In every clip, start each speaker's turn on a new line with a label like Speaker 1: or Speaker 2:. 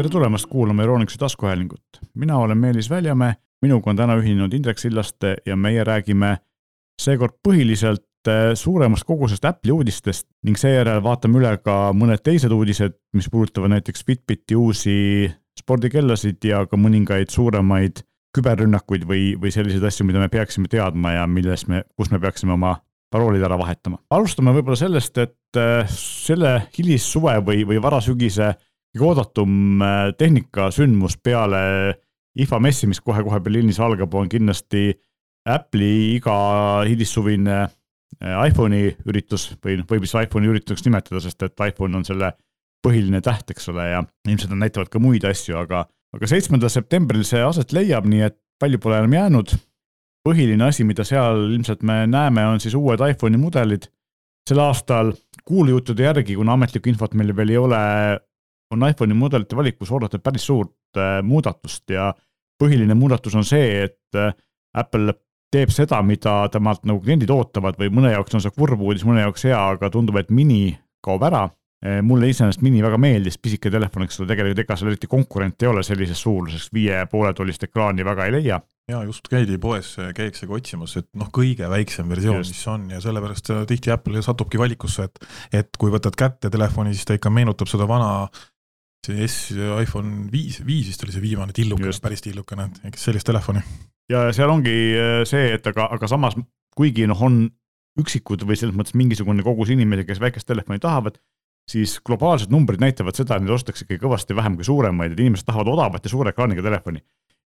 Speaker 1: tere tulemast kuulama Euroonikuse taskuhäälingut. mina olen Meelis Väljamäe, minuga on täna ühinenud Indrek Sillaste ja meie räägime seekord põhiliselt eh, suuremast kogusest Apple'i uudistest ning seejärel vaatame üle ka mõned teised uudised, mis puudutavad näiteks Fitbiti uusi spordikellasid ja ka mõningaid suuremaid küberrünnakuid või, või selliseid asju, mida me peaksime teadma ja milles me, kus me peaksime oma paroolid ära vahetama. alustame võib-olla sellest, et eh, selle hilissuve või, või varasügise oodatum äh, tehnikasündmus peale IFA messi, mis kohe-kohe Berliinis algab, on kindlasti Apple'i iga hilissuvine äh, iPhone'i üritus või noh, võib siis iPhone'i ürituseks nimetada, sest et iPhone on selle põhiline täht, eks ole, ja ilmselt nad näitavad ka muid asju, aga, aga seitsmendal septembril see aset leiab, nii et palju pole enam jäänud. põhiline asi, mida seal ilmselt me näeme, on siis uued iPhone'i mudelid. sel aastal kuulujuttude järgi, kuna ametlikku infot meil veel ei ole, on iPhone'i mudelite valikus oodata päris suurt äh, muudatust ja põhiline muudatus on see, et äh, Apple teeb seda, mida temalt nagu kliendid ootavad või mõne jaoks on see kurb uudis, mõne jaoks hea, aga tundub, et mini kaob ära. Äh, mulle iseenesest mini väga meeldis, pisike telefon, eks ole, tegelikult ega seal eriti konkurente ei ole sellises suuruses, viie poole tollist ekraani väga ei leia
Speaker 2: ja just käidi poes, käiksegi otsimas, et noh, kõige väiksem versioon, mis on ja sellepärast tihti Apple satubki valikusse, et et kui võtad kätte telefoni, siis ta ikka meenutab seda vana see S, iPhone viis, viis vist oli see viimane tillukene, päris tillukene, ehk sellist telefoni.
Speaker 1: ja seal ongi äh, see, et aga, aga samas kuigi noh, on üksikud või selles mõttes mingisugune kogus inimesi, kes väikest telefoni tahavad, siis globaalsed numbrid näitavad seda, et neid ostetakse ikkagi kõvasti vähem kui suuremaid, et inimesed tahavad odavat ja suure ekraaniga telefoni.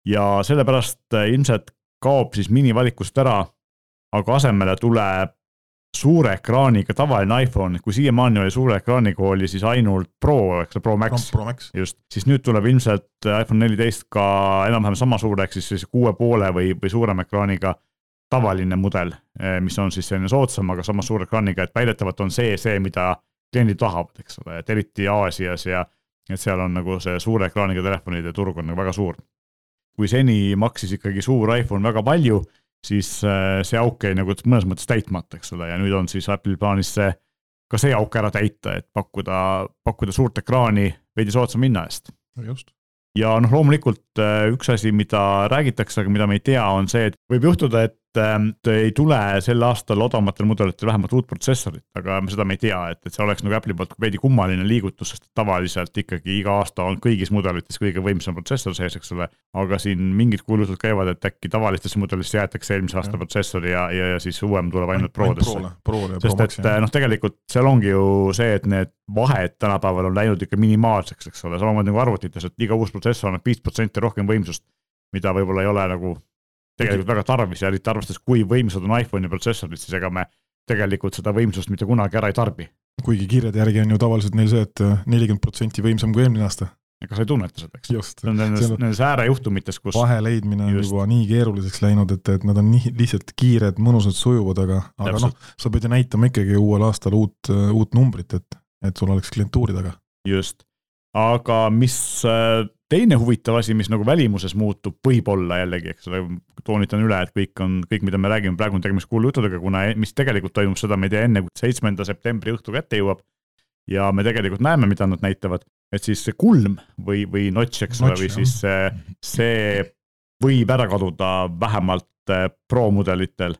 Speaker 1: ja sellepärast äh, ilmselt kaob siis minivalikust ära, aga asemele tuleb suure ekraaniga tavaline iPhone, kui siiamaani oli suure ekraaniga, oli siis ainult Pro, eks ole, Pro Max,
Speaker 2: Pro Max.,
Speaker 1: just, siis nüüd tuleb ilmselt iPhone neliteist ka enam-vähem sama suur, ehk siis, siis kuue poole või, või suurema ekraaniga tavaline mudel, eh, mis on siis selline soodsam, aga samas suure ekraaniga, et väidetavalt on see, see, mida kliendid tahavad, eks ole, et eriti Aasias ja et seal on nagu see suure ekraaniga telefonide turg on nagu väga suur. kui seni maksis ikkagi suur iPhone väga palju siis äh, see auk jäi nagu mõnes mõttes täitmata, eks ole, ja nüüd on siis Apple'il plaanis see, ka see auk ära täita, et pakkuda, pakkuda suurt ekraani veidi soodsama hinna eest.
Speaker 2: just.
Speaker 1: ja noh, loomulikult äh, üks asi, mida räägitakse, aga mida me ei tea, on see, et võib juhtuda, et Ähm, ei tule sel aastal odavamatel mudelitel vähemalt uut protsessorit, aga seda me ei tea, et, et see oleks nagu Apple'i poolt veidi kummaline liigutus, sest tavaliselt ikkagi iga aasta on kõigis mudelites kõige võimsam protsessor sees, eks ole. aga siin mingid kuulutused käivad, et äkki tavalistesse mudelisse jäetakse eelmise aasta ja. protsessor ja, ja, ja siis uuem tuleb ainult Prodesse. sest et noh, tegelikult seal ongi ju see, et need vahed tänapäeval on läinud ikka minimaalseks, eks ole, samamoodi nagu arvutites, et iga uus protsessor annab viis protsenti rohkem võimsust, mida võib-olla ei ole nagu tegelikult väga tarvis ja eriti arvestades, kui võimsad on iPhone'i protsessorid, siis ega me tegelikult seda võimsust mitte kunagi ära ei tarbi.
Speaker 2: kuigi kirjade järgi on ju tavaliselt neil see, et nelikümmend protsenti võimsam kui eelmine aasta.
Speaker 1: ega sa ei tunneta seda, eks. see on nendes, nendes äärejuhtumites, kus
Speaker 2: vahe leidmine on juba nii keeruliseks läinud, et, et nad on nii lihtsalt kiired, mõnusad, sujuvad, aga, aga noh, sa pead ju näitama ikkagi uuel aastal uut, uut numbrit, et, et sul oleks klientuuri taga.
Speaker 1: just, aga mis äh, teine huvitav asi, mis nagu välimuses muutub, võib-olla jällegi, eks ole, toonitan üle, et kõik on, kõik, mida me räägime, praegu on tegemist kuulujuttudega, kuna e-, mis tegelikult toimub, seda me ei tea enne, kui seitsmenda septembri õhtu kätte jõuab. ja me tegelikult näeme, mida nad näitavad, et siis see kulm või, või notš, eks ole, või siis see, see võib ära kaduda vähemalt eh, Pro mudelitel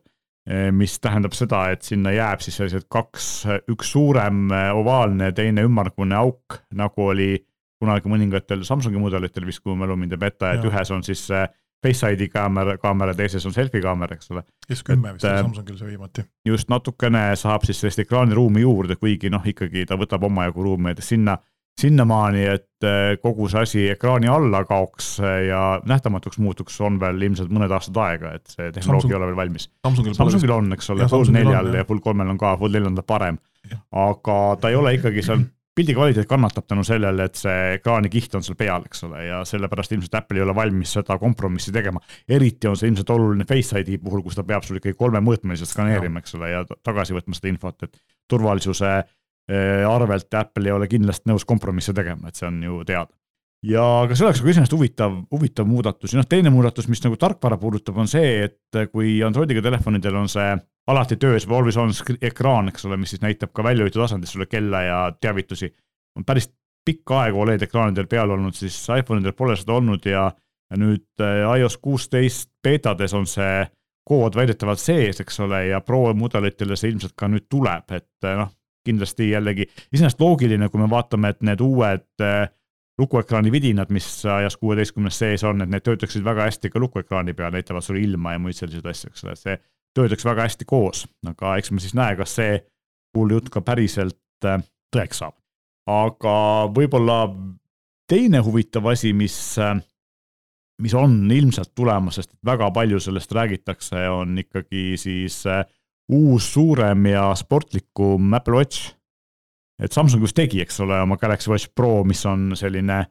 Speaker 1: eh, mis tähendab seda, et sinna jääb siis sellised kaks, üks suurem eh, ovaalne, teine ümmargune auk, nagu oli kunagi mõningatel Samsungi mudelitel vist, kui mälu mind ei peta, et ja. ühes on siis see Face ID kaamera, kaamera, teises on selfie kaamera, eks ole.
Speaker 2: S10 vist oli äh, Samsungil see viimati.
Speaker 1: just natukene saab siis sellist ekraaniruumi juurde, kuigi noh, ikkagi ta võtab omajagu ruumi, et sinna, sinnamaani, et äh, kogu see asi ekraani alla kaoks ja nähtamatuks muutuks, on veel ilmselt mõned aastad aega, et see tehnoloogia Samsung, ei ole veel valmis.
Speaker 2: Samsungil,
Speaker 1: Samsungil on, eks ole, Fold neljal ja Fold kolmel on ka, Fold neljal on ta parem, aga ta ei ole ikkagi seal pildi kvaliteet kannatab tänu sellele, et see ekraanikiht on seal peal, eks ole, ja sellepärast ilmselt Apple ei ole valmis seda kompromissi tegema. eriti on see ilmselt oluline Face ID puhul, kus ta peab sul ikkagi kolmemõõtmeliselt skaneerima, eks ole, ja tagasi võtma seda infot, et turvalisuse eh, arvelt Apple ei ole kindlasti nõus kompromisse tegema, et see on ju teada ja see oleks nagu iseenesest huvitav, huvitav muudatus ja noh, teine muudatus, mis nagu tarkvara puudutab, on see, et kui Androidiga telefonidel on see alati töös või always on ekraan, eks ole, mis siis näitab ka väljajuhitud tasandil sulle kella ja teavitusi. on päris pikka aega Oled ekraanidel peal olnud, siis iPhone'idel pole seda olnud ja, ja nüüd äh, iOS kuusteist beetades on see kood väidetavalt sees, eks ole, ja Pro mudelitele see ilmselt ka nüüd tuleb, et noh, kindlasti jällegi iseenesest loogiline, kui me vaatame, et need uued äh, lukuekraani vidinad, mis iOS kuueteistkümnes sees on, et need töötaksid väga hästi ka lukuekraani peal, näitavad sulle ilma ja muid selliseid asju, eks ole, see töötaks väga hästi koos, aga eks me siis näe, kas see kuulujutt ka päriselt äh, tõeks saab. aga võib-olla teine huvitav asi, mis, äh, mis on ilmselt tulemas, sest väga palju sellest räägitakse, on ikkagi siis äh, uus, suurem ja sportlikum Apple Watch et Samsung just tegi, eks ole, oma Galaxy Watch Pro, mis on selline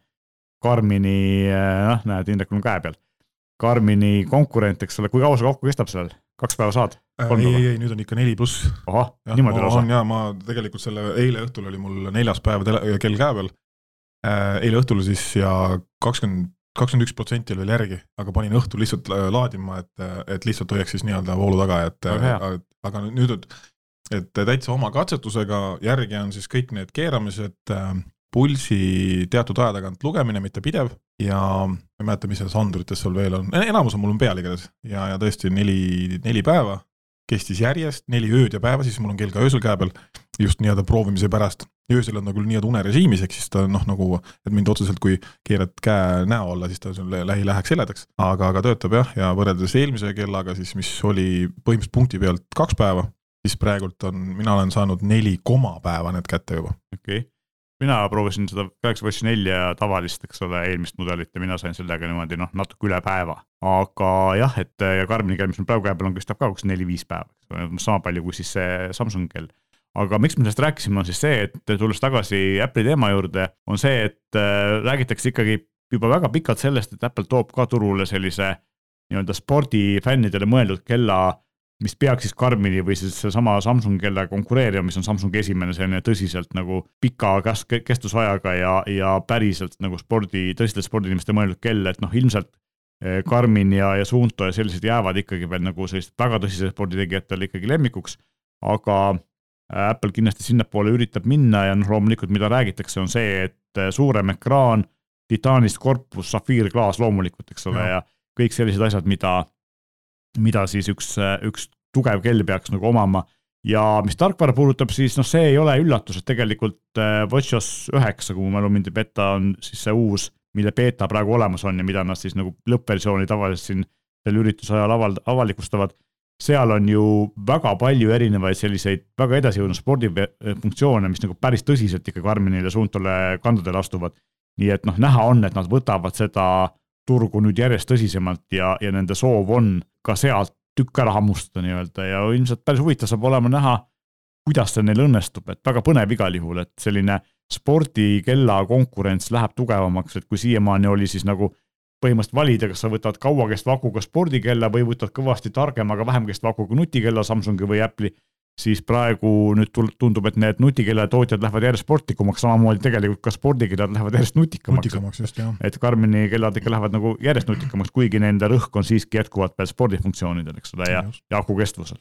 Speaker 1: Karmini, noh, näed, Indrekul on käe peal. Karmini konkurent, eks ole, kui kaua see kokku kestab sellel, kaks päeva saad?
Speaker 2: ei, ei, ei, nüüd on ikka neli pluss.
Speaker 1: ahah, niimoodi lausa?
Speaker 2: ja ma tegelikult selle, eile õhtul oli mul neljas päev tele, kell käe peal. Äh, eile õhtul siis ja kakskümmend, kakskümmend üks protsenti oli veel järgi, aga panin õhtul lihtsalt laadima, et, et lihtsalt hoiaks siis nii-öelda voolu taga, et aga nüüd, et täitsa oma katsetusega järgi on siis kõik need keeramised, äh, pulsi teatud aja tagant lugemine, mitte pidev. Ja ma ei mäleta, mis selles andurites seal veel on, enamus on mul on peal igatahes ja, ja tõesti neli, neli päeva kestis järjest, neli ööd ja päeva, siis mul on kell ka öösel käe peal, just nii-öelda proovimise pärast. öösel on ta küll nii-öelda unerežiimis, ehk siis ta noh, nagu, et mind otseselt, kui keerad käe näo alla, siis ta sulle lähi läheks heledaks, aga, aga töötab jah, ja võrreldes eelmise kellaga siis, mis oli põhimõtteliselt punkti pealt kaks päeva, siis praegult on, mina olen saanud neli koma päeva need kätte juba.
Speaker 1: okei okay., mina proovisin seda Galaxy Watch nelja tavalist, eks ole, eelmist mudelit ja mina sain sellega niimoodi noh, natuke üle päeva. aga jah, et ja Karmini kell, mis mul praegu käe peal on, kestab ka umbes neli-viis päeva, eks ole, sama palju kui siis see Samsung kell aga miks me sellest rääkisime, on siis see, et tulles tagasi Apple'i teema juurde, on see, et äh, räägitakse ikkagi juba väga pikalt sellest, et Apple toob ka turule sellise nii-öelda spordifännidele mõeldud kella mis peaks siis Karmini või siis seesama Samsung kella konkureerima, mis on Samsungi esimene selline tõsiselt nagu pika kestusajaga ja, ja päriselt nagu spordi, tõsistele spordiinimestele mõeldud kell, et noh, ilmselt eh, Karmin ja, ja Suunto ja sellised jäävad ikkagi veel nagu sellist väga tõsise sporditegijatele ikkagi lemmikuks, aga äh, Apple kindlasti sinnapoole üritab minna ja noh, loomulikult, mida räägitakse, on see, et äh, suurem ekraan, titaanist korpus, safiirklaas loomulikult, eks ole, ja kõik sellised asjad, mida mida siis üks, üks tugev kell peaks nagu omama. ja mis tarkvara puudutab, siis noh, see ei ole üllatus, et tegelikult äh, WatchOS üheksa, kui mu mälu mind ei peta, on siis see uus, mille beeta praegu olemas on ja mida nad siis nagu lõppversiooni tavaliselt siin selle ürituse ajal avald-, avalikustavad. seal on ju väga palju erinevaid selliseid väga edasijõudnud spordifunktsioone, mis nagu päris tõsiselt ikkagi Karminile suuntole kandadele astuvad. nii et noh, näha on, et nad võtavad seda turgu nüüd järjest tõsisemalt ja, ja nende soov on ka sealt tükk ära hammustada nii-öelda ja ilmselt päris huvitav saab olema näha, kuidas see neil õnnestub, et väga põnev igal juhul, et selline spordikella konkurents läheb tugevamaks, et kui siiamaani oli siis nagu põhimõtteliselt valida, kas sa võtad kauakestva akuga spordikella või võtad kõvasti targema, aga vähem kestva akuga nutikella Samsungi või Apple'i siis praegu nüüd tundub, et need nutikellatootjad lähevad järjest sportlikumaks, samamoodi tegelikult ka spordikellad lähevad järjest nutikamaks.
Speaker 2: nutikamaks just, jah.
Speaker 1: et Karmini kellad ikka lähevad nagu järjest nutikamaks, kuigi nende rõhk on siiski jätkuvalt veel spordifunktsioonidel, eks ole, ja, ja aku kestvusel.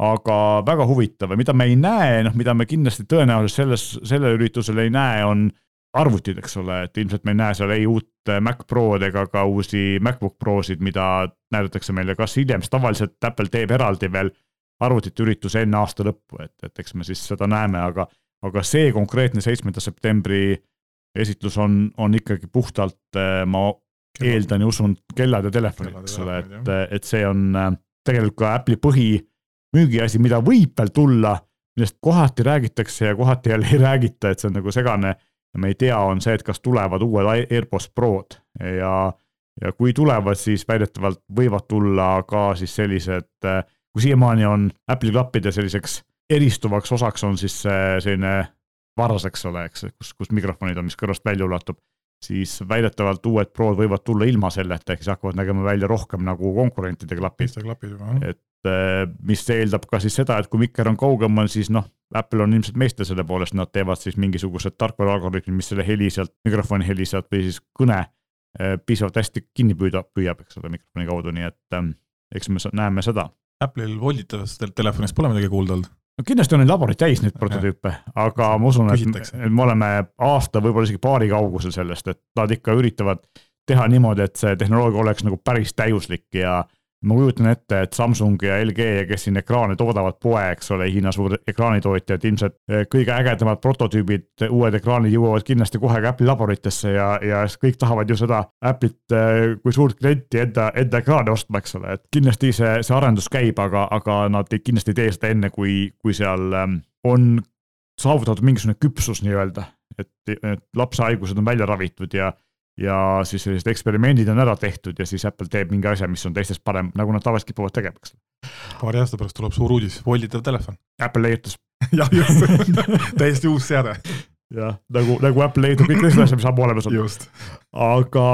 Speaker 1: aga väga huvitav ja mida me ei näe, noh, mida me kindlasti tõenäoliselt selles, sellel üritusel ei näe, on arvutid, eks ole, et ilmselt me ei näe seal ei uut Mac Prod ega ka uusi MacBook Prosid, mida näidatakse meile kas hiljem, sest tavaliselt Apple teeb eraldi veel arvutite üritus enne aasta lõppu, et, et eks me siis seda näeme, aga, aga see konkreetne seitsmenda septembri esitlus on, on ikkagi puhtalt, eh, ma Kellad. eeldan ja usun, kellad ja telefonid, eks ole, et, et see on eh, tegelikult ka Apple'i põhimüügiasi, mida võib veel tulla, millest kohati räägitakse ja kohati jälle ei räägita, et see on nagu segane. Ja me ei tea, on see, et kas tulevad uued AirPods Prod. Ja, ja kui tulevad, siis väidetavalt võivad tulla ka siis sellised äh, kui siiamaani on Apple'i klappide selliseks eristuvaks osaks on siis selline varas, eks ole, eks, kus, kus mikrofonid on, mis kõrvast välja ulatub, siis väidetavalt uued Prod võivad tulla ilma selleta, ehk siis hakkavad nägema välja rohkem nagu konkurentide klapid. et äh, mis eeldab ka siis seda, et kui mikker on kaugemal, siis noh, Apple on ilmselt meister selle poolest, nad teevad siis mingisugused tarkvara algoritmid, mis selle heli sealt, mikrofoni heli sealt või siis kõne äh, piisavalt hästi kinni püüda, püüab, eks ole, mikrofoni kaudu, nii et ähm, eks me näeme seda
Speaker 2: Apple'il volditavast telefonist pole midagi kuulda olnud?
Speaker 1: no kindlasti on neid laboreid täis neid prototüüpe, aga ma usun, et me oleme aasta, võib-olla isegi paari kaugusel sellest, et nad ikka üritavad teha niimoodi, et see tehnoloogia oleks nagu päris täiuslik ja ma kujutan ette, et Samsung ja LG ja kes siin ekraane toodavad poe, eks ole, Hiina suur ekraanitootjad, ilmselt eh, kõige ägedamad prototüübid, uued ekraanid jõuavad kindlasti kohe ka Apple'i laboritesse ja, ja kõik tahavad ju seda Apple'it eh, kui suurt klienti enda, enda ekraane ostma, eks ole, et kindlasti see, see arendus käib, aga, aga nad kindlasti ei tee seda enne, kui, kui seal ehm, on saavutatud mingisugune küpsus nii-öelda, et, et lapse haigused on välja ravitud ja ja siis sellised eksperimendid on ära tehtud ja siis Apple teeb mingi asja, mis on teistest parem, nagu nad tavaliselt kipuvad tegema, eks.
Speaker 2: paari aasta pärast tuleb suur uudis, volditav telefon.
Speaker 1: Apple leiutas
Speaker 2: jah, just täiesti uus seade.
Speaker 1: jah, nagu, nagu Apple leiutab kõik teised asjad, mis ammu olemas on. aga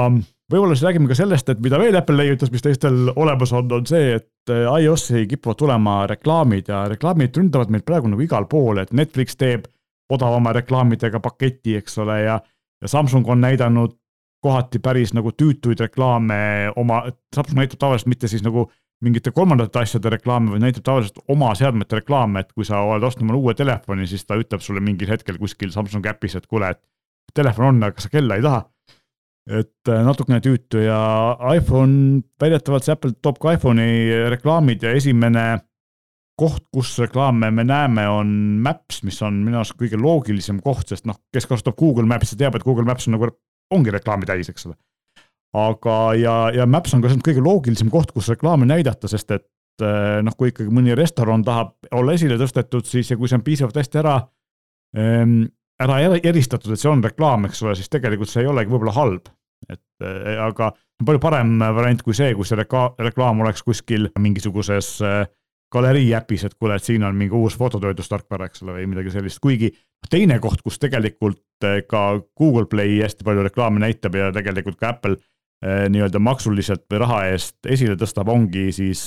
Speaker 1: võib-olla siis räägime ka sellest, et mida veel Apple leiutas, mis teistel olemas on, on see, et äh, iOS-i kipuvad tulema reklaamid ja reklaamid ründavad meid praegu nagu igal pool, et Netflix teeb odavama reklaamidega paketi, eks ole, ja ja Samsung on näidanud kohati päris nagu tüütuid reklaame oma, Samsung näitab tavaliselt mitte siis nagu mingite kolmandate asjade reklaame, vaid näitab tavaliselt oma seadmete reklaame, et kui sa oled ostnud omale uue telefoni, siis ta ütleb sulle mingil hetkel kuskil Samsung äpis, et kuule, et telefon on, aga sa kella ei taha. et äh, natukene tüütu ja iPhone, väidetavalt see Apple toob ka iPhone'i reklaamid ja esimene koht, kus reklaame me näeme, on Maps, mis on minu arust kõige loogilisem koht, sest noh, kes kasutab Google Maps'i, teab, et Google Maps on nagu ongi reklaami täis, eks ole. aga, ja, ja Maps on ka kõige loogilisem koht, kus reklaami näidata, sest et eh, noh, kui ikkagi mõni restoran tahab olla esile tõstetud, siis ja kui see on piisavalt hästi ära ähm,, ära eristatud, et see on reklaam, eks ole, siis tegelikult see ei olegi võib-olla halb. et äh, aga palju parem variant kui see, kui see reklaam oleks kuskil mingisuguses äh, galerii äpis, et kuule, et siin on mingi uus fototöötlustarkvara, eks ole, või midagi sellist, kuigi teine koht, kus tegelikult eh, ka Google Play hästi palju reklaame näitab ja tegelikult ka Apple eh, nii-öelda maksuliselt või raha eest esile tõstab, ongi siis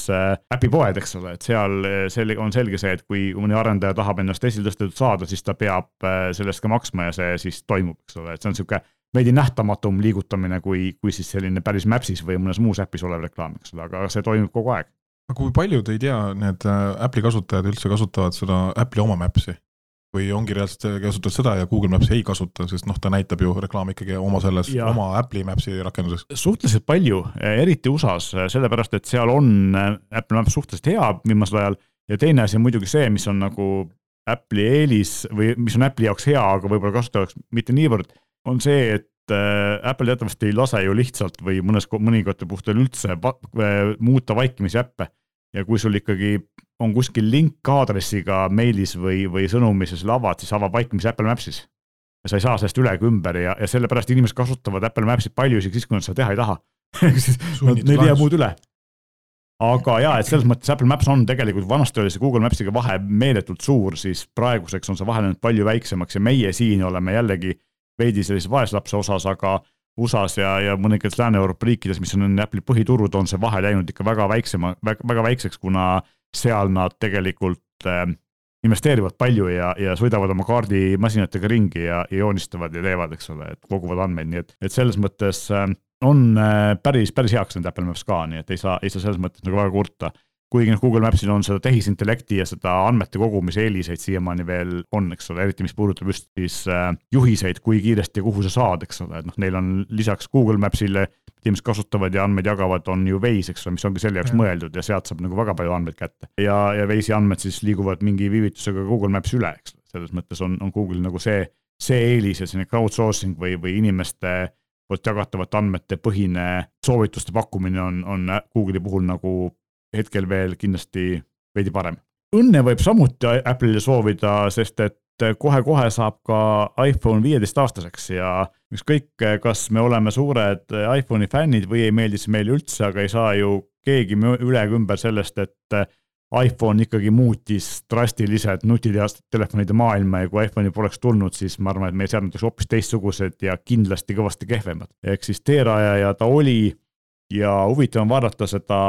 Speaker 1: äpipoed, eks ole, et seal sel-, on selge see, et kui mõni arendaja tahab ennast esile tõstetud saada, siis ta peab selle eest ka maksma ja see siis toimub, eks ole, et see on niisugune veidi nähtamatum liigutamine kui, kui siis selline päris Maps'is või mõnes muus äpis olev reklaam, eks ole, aga see toimub kogu aeg.
Speaker 2: Aga kui paljud ei tea, need Apple'i kasutajad üldse kasutavad seda Apple'i oma Maps'i? Või ongi reaalselt kasutavad seda ja Google Maps'i ei kasuta, sest noh, ta näitab ju reklaami ikkagi oma selles, oma Apple'i Maps'i rakenduses.
Speaker 1: suhteliselt palju, eriti USA-s, sellepärast et seal on äh, Apple Maps suhteliselt hea viimasel ajal. Ja teine asi on muidugi see, mis on nagu Apple'i eelis või mis on Apple'i jaoks hea, aga võib-olla kasutaja jaoks mitte niivõrd, on see, et äh, Apple teatavasti ei lase ju lihtsalt või mõnes, mõningatel puhtul üldse muuta vaikimisi äppe. Ja kui sul ikkagi on kuskil link aadressiga meilis või, või sõnumis ja selle avad, siis avab vaikimisi Apple Maps'is. ja sa ei saa sellest üle ega ümber ja, ja sellepärast inimesed kasutavad Apple Maps'i palju isegi siis, kui nad seda teha ei taha Neil ei jää muud üle. aga jaa, et selles mõttes Apple Maps on tegelikult, vanasti oli see Google Maps'iga vahe meeletult suur, siis praeguseks on see vahe läinud palju väiksemaks ja meie siin oleme jällegi veidi sellise vaeslapse osas, aga USA-s ja, ja mõningates Lääne-Euroopa riikides, mis on Apple'i põhiturud, on see vahe läinud ikka väga väiksema, väga väikseks, kuna seal nad tegelikult äh, investeerivad palju ja, ja sõidavad oma kaardimasinatega ringi ja, ja joonistavad ja teevad, eks ole, et koguvad andmeid, nii et, et selles mõttes äh, on päris, päris heaks läinud Apple Maps ka, nii et ei saa, ei saa selles mõttes nagu väga kurta kuigi noh, Google Mapsil on seda tehisintellekti ja seda andmete kogumise eeliseid siiamaani veel on, eks ole, eriti mis puudutab just siis äh, juhiseid, kui kiiresti ja kuhu sa saad, eks ole, et noh, neil on lisaks Google Mapsile, inimesed kasutavad ja andmeid jagavad, on ju Waze, eks ole, mis ongi selle jaoks ja. mõeldud ja sealt saab nagu väga palju andmeid kätte. ja, ja Waze'i andmed siis liiguvad mingi viivitusega Google Maps'i üle, eks ole, selles mõttes on, on Google'il nagu see, see eelis ja selline crowdsourcing või, või inimeste poolt jagatavate andmete põhine soovituste pakkumine on, on Google'i puhul nagu hetkel veel kindlasti veidi parem. õnne võib samuti Apple'ile soovida, sest et kohe-kohe saab ka iPhone viieteistaastaseks ja ükskõik, kas me oleme suured iPhone'i fännid või ei meeldi see meile üldse, aga ei saa ju keegi üle ega ümber sellest, et iPhone ikkagi muutis drastiliselt nutitelefonide maailma ja kui iPhone'i poleks tulnud, siis ma arvan, et meie seadmed oleks hoopis teistsugused ja kindlasti kõvasti kehvemad. ehk siis teerajaja ta oli ja huvitav on vaadata seda,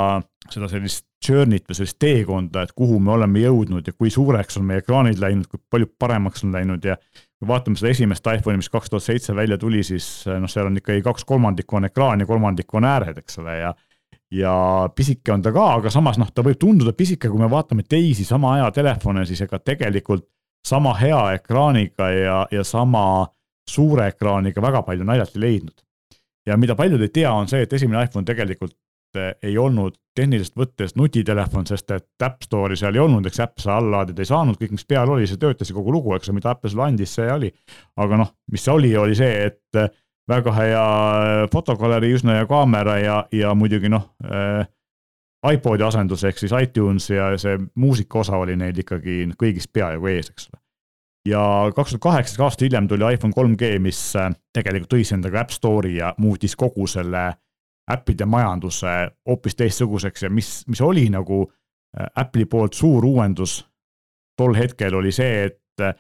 Speaker 1: seda sellist journey't või sellist teekonda, et kuhu me oleme jõudnud ja kui suureks on meie ekraanid läinud, kui palju paremaks on läinud ja kui vaatame seda esimest iPhone'i, mis kaks tuhat seitse välja tuli, siis noh, seal on ikkagi kaks kolmandikku on ekraan ja kolmandik on ääred, eks ole, ja ja pisike on ta ka, aga samas noh, ta võib tunduda pisike, kui me vaatame teisi sama aja telefone, siis ega tegelikult sama hea ekraaniga ja, ja sama suure ekraaniga väga palju naljalt ei leidnud. Ja mida paljud ei tea, on see, et esimene iPhone tegelikult eh, ei olnud tehniliselt võttes nutitelefon, sest et App Store'i seal ei olnud, eks äpp sa alla laadida ei saanud, kõik, mis peal oli, see töötas ja kogu lugu, eks ju, mida Apple sulle andis, see oli. aga noh, mis oli, oli see, et eh, väga hea fotogalerii, üsna hea kaamera ja, ja muidugi noh äh, iPodi asendus ehk siis iTunes ja see muusika osa oli neil ikkagi kõigist peaaegu ees, eks ole ja kaks tuhat kaheksa, aasta hiljem tuli iPhone 3G, mis äh, tegelikult tõi endaga App Store'i ja muutis kogu selle äppide majanduse hoopis teistsuguseks. Ja mis, mis oli nagu äh, Apple'i poolt suur uuendus tol hetkel oli see, et äh,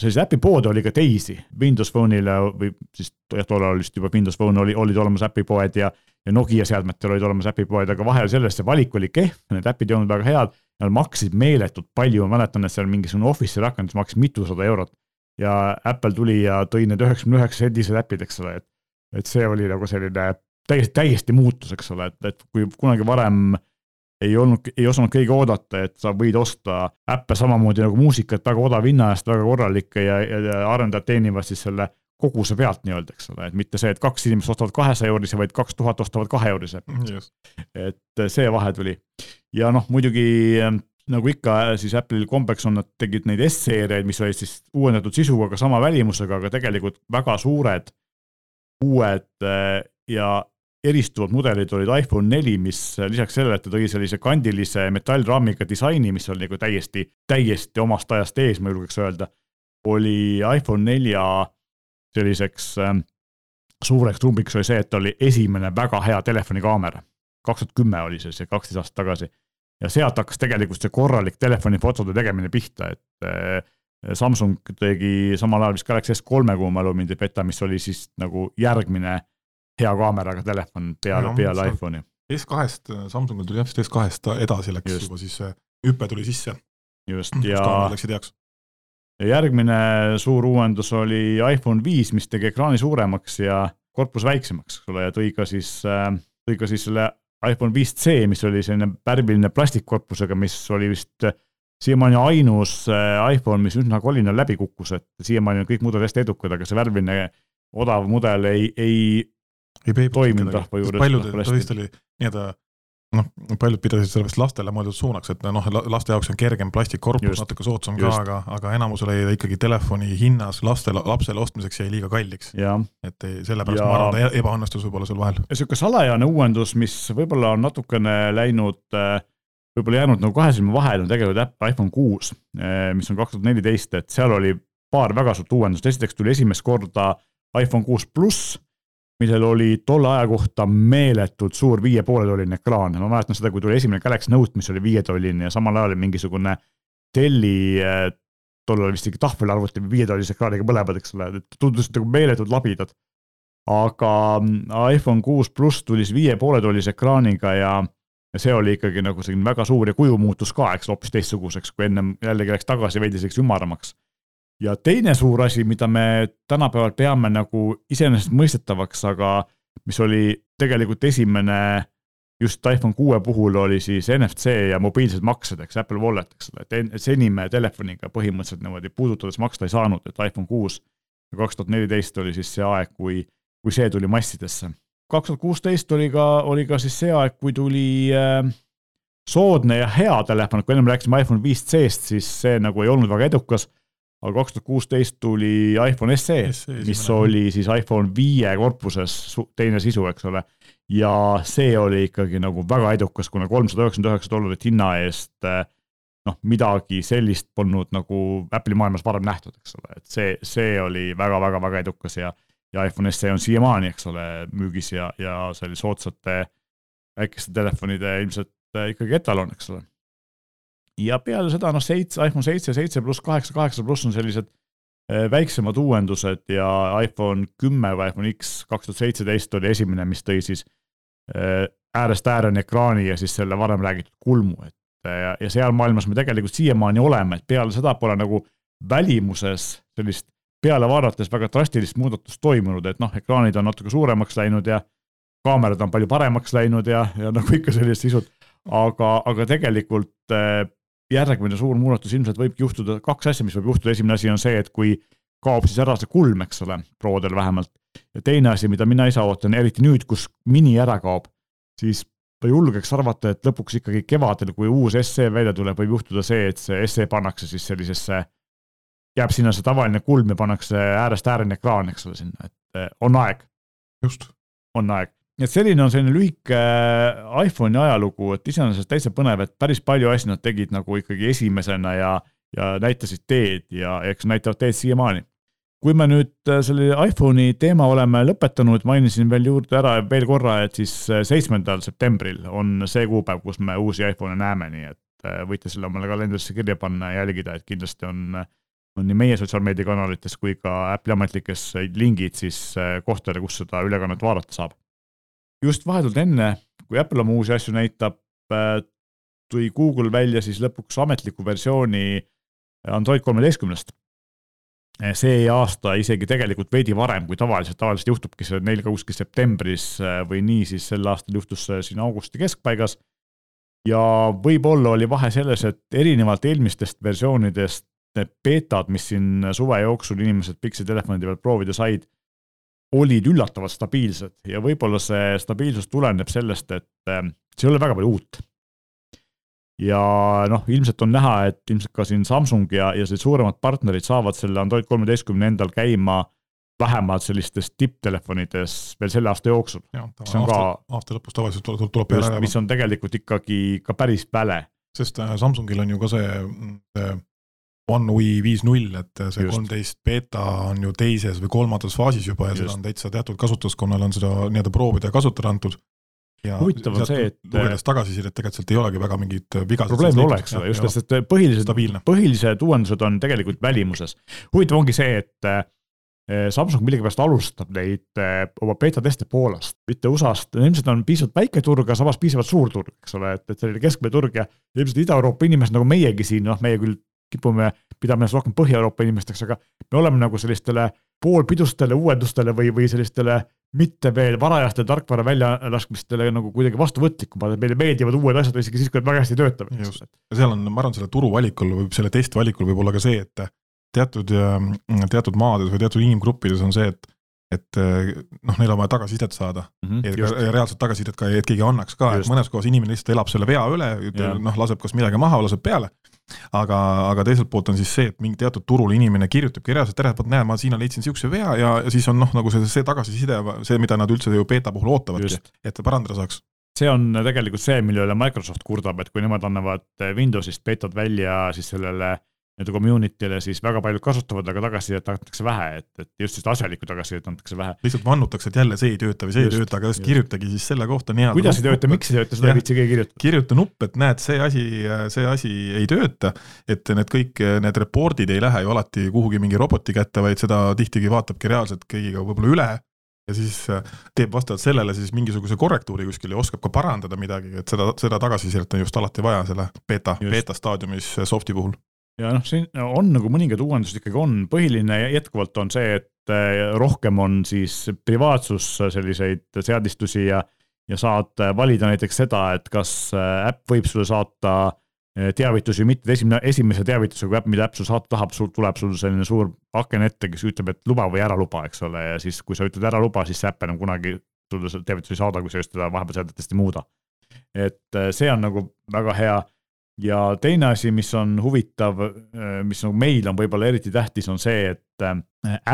Speaker 1: selliseid äpipoode oli ka teisi, Windows Phone'ile või siis jah, tollal oli vist juba Windows Phone oli, olid olemas äpipoed ja, ja Nokia seadmetel olid olemas äpipoed, aga vahel sellest see valik oli kehv, need äpid ei olnud väga head Nad maksid meeletult palju, ma mäletan, et seal mingisugune Office'i rakendus maksis mitusada eurot. ja Apple tuli ja tõi need üheksakümne üheksa sendised äpid, eks ole, et, et see oli nagu selline täiesti, täiesti muutus, eks ole, et, et kui kunagi varem ei olnud, ei osanud keegi oodata, et sa võid osta äppe samamoodi nagu muusikat väga odava hinna eest, väga korralikke ja, ja, ja arendajad teenivad siis selle koguse pealt nii-öelda, eks ole, et mitte see, et kaks inimest ostavad kahesaja eurise, vaid kaks tuhat ostavad kahe eurise. et see vahe tuli ja noh, muidugi ähm, nagu ikka, äh, siis Apple'il kombeks on, nad tegid neid S-seeriaid, mis olid siis uuendatud sisuga, aga sama välimusega, aga tegelikult väga suured, uued äh, ja eristuvad mudelid olid iPhone neli, mis äh, lisaks sellele, et ta tõi sellise kandilise metallraamiga disaini, mis oli nagu täiesti, täiesti omast ajast ees, ma julgeks öelda, oli iPhone nelja selliseks äh, suureks trumbiks oli see, et oli esimene väga hea telefonikaamera kaks tuhat kümme oli see, see kaksteist aastat tagasi. ja sealt hakkas tegelikult see korralik telefonifotode tegemine pihta, et äh, Samsung tegi samal ajal vist Galaxy S3-e, kui ma mälu mind ei peta, mis oli siis nagu järgmine hea kaameraga telefon peale, peale iPhone'i.
Speaker 2: S2-st, Samsungil tuli jah vist S2-st edasi läks just. juba siis hüpe tuli sisse.
Speaker 1: just ja. Järgmine suur uuendus oli iPhone viis, mis tegi ekraani suuremaks ja korpus väiksemaks, eks ole, ja tõi ka siis äh,, tõi ka siis selle iPhone 5C, mis oli selline värviline plastikkorpusega, mis oli vist äh, siiamaani ainus äh, iPhone, mis üsna kolinal läbi kukkus, et siiamaani on kõik mudelid hästi edukad, aga see värviline odav mudel ei, ei, ei toiminud rahva juures.
Speaker 2: paljudel tõesti oli nii-öelda noh, paljud pidasid sellest lastele mõeldud suunaks, et noh, laste jaoks on kergem plastikkorpus, natuke soodsam ka, aga, aga enamusele jäi ta ikkagi telefoni hinnas lastele, lapsele ostmiseks jäi liiga kalliks. et sellepärast ja... ma arvan, ta e-, ebaõnnestus võib-olla sul vahel.
Speaker 1: niisugune salajane uuendus, mis võib-olla on natukene läinud, võib-olla jäänud nagu kahe silma vahele, on tegelikult iPhone kuus, mis on kaks tuhat neliteist, et seal oli paar väga suurt uuendust, esiteks tuli esimest korda iPhone kuus pluss millel oli tolle aja kohta meeletult suur viie poole tolline ekraan, ma mäletan seda, kui tuli esimene Galaxy Note, mis oli viietolline ja samal ajal mingisugune Delli, eh, tollal oli vist ikka tahvelarvuti viietollise ekraaniga mõlemad, eks ole, tundusid nagu meeletud labidad. aga mm, iPhone kuus pluss tuli siis viie poole tollise ekraaniga ja ja see oli ikkagi nagu selline väga suur ja kuju muutus ka, eks hoopis teistsuguseks, kui ennem jällegi läks tagasi veidi selliseks ümaramaks ja teine suur asi, mida me tänapäeval peame nagu iseenesestmõistetavaks, aga mis oli tegelikult esimene just iPhone kuue puhul oli siis NFC ja mobiilsed maksed, eks Apple Wallet, eks ole, et seni me telefoniga põhimõtteliselt niimoodi puudutades maksta ei saanud, et iPhone kuus ja kaks tuhat neliteist oli siis see aeg, kui, kui see tuli massidesse. kaks tuhat kuusteist oli ka, oli ka siis see aeg, kui tuli äh, soodne ja hea telefon, kui ennem rääkisime iPhone 5C-st, siis see nagu ei olnud väga edukas aga kaks tuhat kuusteist tuli iPhone SE, mis oli siis iPhone viie korpuses teine sisu, eks ole. ja see oli ikkagi nagu väga edukas, kuna kolmsada üheksakümmend üheksa dollarit hinna eest eh, noh, midagi sellist polnud nagu Apple'i maailmas varem nähtud, eks ole, et see, see oli väga-väga-väga edukas ja ja iPhone SE on siiamaani, eks ole, müügis ja, ja see oli soodsate väikeste telefonide ilmselt eh, ikkagi etalon, eks ole ja peale seda noh, seitse, iPhone seitse, seitse pluss, kaheksa, kaheksa pluss on sellised äh, väiksemad uuendused ja iPhone kümme või iPhone X kaks tuhat seitseteist oli esimene, mis tõi siis äh, äärest ääreni ekraani ja siis selle varem räägitud kulmu, et äh, ja, ja seal maailmas me tegelikult siiamaani oleme, et peale seda pole nagu välimuses sellist peale vaadates väga drastilist muudatust toimunud, et noh, ekraanid on natuke suuremaks läinud ja kaamerad on palju paremaks läinud ja, ja nagu ikka sellised sisud. aga, aga tegelikult järgmine suur muudatus ilmselt võibki juhtuda, kaks asja, mis võib juhtuda, esimene asi on see, et kui kaob siis ära see kulm, eks ole, prodel vähemalt. ja teine asi, mida mina ise ootan, eriti nüüd, kus mini ära kaob, siis ma julgeks arvata, et lõpuks ikkagi kevadel, kui uus SE välja tuleb, võib juhtuda see, et see SE pannakse siis sellisesse, jääb sinna see tavaline kulm ja pannakse äärest ääreni ekraan, eks ole, sinna, et eh, on aeg.
Speaker 2: just.
Speaker 1: on aeg. Nii et selline on selline lühike eh, iPhone'i ajalugu, et iseenesest täitsa põnev, et päris palju asju nad tegid nagu ikkagi esimesena ja, ja näitasid teed ja eks näitavad teed siiamaani kui me nüüd äh, selle iPhone'i teema oleme lõpetanud, mainisin veel juurde ära veel korra, et siis äh, seitsmendal septembril on see kuupäev, kus me uusi iPhone'e näeme, nii et äh, võite selle omale kalendrisse kirja panna ja jälgida, et kindlasti on, on nii meie sotsiaalmeediakanalites kui ka Apple'i ametlikes lingid siis kohtadele, kus seda ülekannet vaadata saab. Just vahetult enne, kui Apple oma uusi asju näitab, tuli Google välja siis lõpuks ametliku versiooni Android kolmeteistkümnest Eh, see aasta isegi tegelikult veidi varem kui tavaliselt, tavaliselt juhtubki see neil ka kuskil septembris või nii, siis sel aastal juhtus see siin augusti keskpaigas. ja võib-olla oli vahe selles, et erinevalt eelmistest versioonidest need beetad, mis siin suve jooksul inimesed Pixi telefonide peal proovida said, olid üllatavalt stabiilsed ja võib-olla see stabiilsus tuleneb sellest, et eh, seal ei ole väga palju uut ja noh, ilmselt on näha, et ilmselt ka siin Samsung ja, ja sellised suuremad partnerid saavad selle Android kolmeteistkümne endal käima vähemalt sellistes tipptelefonides veel selle aasta jooksul.
Speaker 2: aasta, ka, aasta lõpus tavaliselt tuleb, tuleb peale
Speaker 1: mis on tegelikult ikkagi ka päris väle.
Speaker 2: sest äh, Samsungil on ju ka see, see One UI viis null, et see kolmteist beeta on ju teises või kolmandas faasis juba ja Just. seda on täitsa teatud kasutuskonnale on seda nii-öelda proovida ja kasutada antud
Speaker 1: huvitav on see, et
Speaker 2: lugedes tagasisidet, tegelikult sealt ei olegi väga mingit vigasid.
Speaker 1: probleemi oleks, just, sest põhilised, põhilised uuendused on tegelikult välimuses. huvitav ongi see, et Samsung millegipärast alustab neid oma beeta teste Poolast, mitte USA-st, ilmselt on piisavalt väike turg, aga samas piisavalt suur turg, eks ole, et, et selline keskmine turg ja ilmselt Ida-Euroopa inimesed nagu meiegi siin, noh, meie küll kipume pidama ennast rohkem Põhja-Euroopa inimesteks, aga me oleme nagu sellistele poolpidustele uuendustele või, või sellistele mitte veel varajaste tarkvara väljalaskmistele nagu kuidagi vastuvõtlikumad, et meile meeldivad uued asjad isegi siis, kui nad väga hästi töötavad.
Speaker 2: just, ja seal on, ma arvan, selle turu valikul või selle testvalikul võib olla ka see, et teatud, teatud maades või teatud inimgruppides on see, et et noh, neil on vaja tagasisidet saada. Mm -hmm, ja, ja reaalset tagasisidet ka, et keegi annaks ka, et mõnes kohas inimene lihtsalt elab selle vea üle, noh, laseb kas midagi maha, laseb peale aga, aga teiselt poolt on siis see, et mingi teatud turul inimene kirjutabki reaalselt et vot näe, ma siin leidsin niisuguse vea ja, ja siis on noh, nagu see, see tagasiside, see, mida nad üldse ju beeta puhul ootavadki, et ta parandada saaks.
Speaker 1: See on tegelikult see, mille üle Microsoft kurdab, et kui nemad annavad Windowsist beetad välja siis sellele nii-öelda community'le, siis väga paljud kasutavad, aga tagasisidet antakse vähe, et, et just sellist asjalikku tagasisidet antakse vähe.
Speaker 2: lihtsalt vannutakse, et jälle see ei tööta või see just, ei tööta, aga just kirjutage siis selle kohta nii-öelda.
Speaker 1: kuidas ei tööta, miks ei tööta, seda ei viitsi keegi kirjutada.
Speaker 2: kirjuta nupp, et näed, see asi, see asi ei tööta, et need kõik, need report'id ei lähe ju alati kuhugi mingi roboti kätte, vaid seda tihtigi vaatabki reaalselt keegi ka võib-olla üle ja siis äh, teeb vastavalt sellele siis mingisuguse korrektuuri kuskil ja oskab ka parandada midagi, et seda, seda tagasisidet on just alati vaja selle beeta, beeta staadiumis soft'i puhul
Speaker 1: ja noh, siin on nagu mõningad uuendused ikkagi on, põhiline jätkuvalt on see, et eh, rohkem on siis privaatsus selliseid seadistusi ja, ja saad valida näiteks seda, et kas eh, äpp võib sulle saata eh, teavitusi, mitte esimene, esimese teavitusega äpp, mida äpp sul saata tahab, sul tuleb sul selline suur aken ette, kes ütleb, et luba või ära luba, eks ole, ja siis, kui sa ütled ära luba, siis see äpp enam kunagi sulle teavitusi ei saada, kui sa just teda vahepeal seadetest ei muuda. et see on nagu väga hea ja teine asi, mis on huvitav, äh, mis nagu meil on võib-olla eriti tähtis, on see, et äh,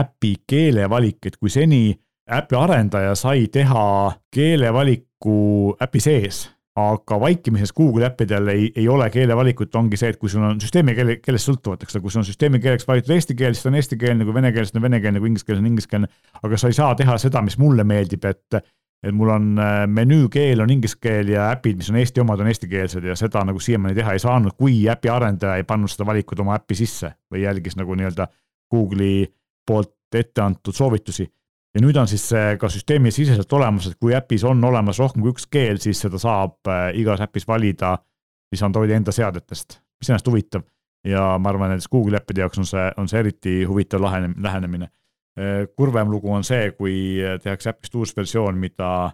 Speaker 1: äpi keelevalik, et kui seni äpi arendaja sai teha keelevaliku äpi sees, aga vaikimises Google äppidel ei, ei ole keelevalikut, ongi see, et kui sul on süsteemi keele, keelest sõltuvalt, eks ole, kui sul on süsteemi keeleks valitud eesti keel, siis ta on eestikeelne, kui vene keel, siis ta on venekeelne, kui inglise keel, siis on ingliskeelne. aga sa ei saa teha seda, mis mulle meeldib, et et mul on äh, menüükeel on inglise keel ja äpid, mis on Eesti omad, on eestikeelsed ja seda nagu siiamaani teha ei saanud, kui äpi arendaja ei pannud seda valikut oma äppi sisse või jälgis nagu nii-öelda Google'i poolt ette antud soovitusi. ja nüüd on siis see ka süsteemisiseselt olemas, et kui äpis on olemas rohkem kui üks keel, siis seda saab äh, igas äpis valida siis Androidi enda seadetest, mis ennast huvitav. ja ma arvan, et Google'i äppide jaoks on see, on see eriti huvitav lähenemine Äh, kurvem lugu on see, kui tehakse äpist uus versioon, mida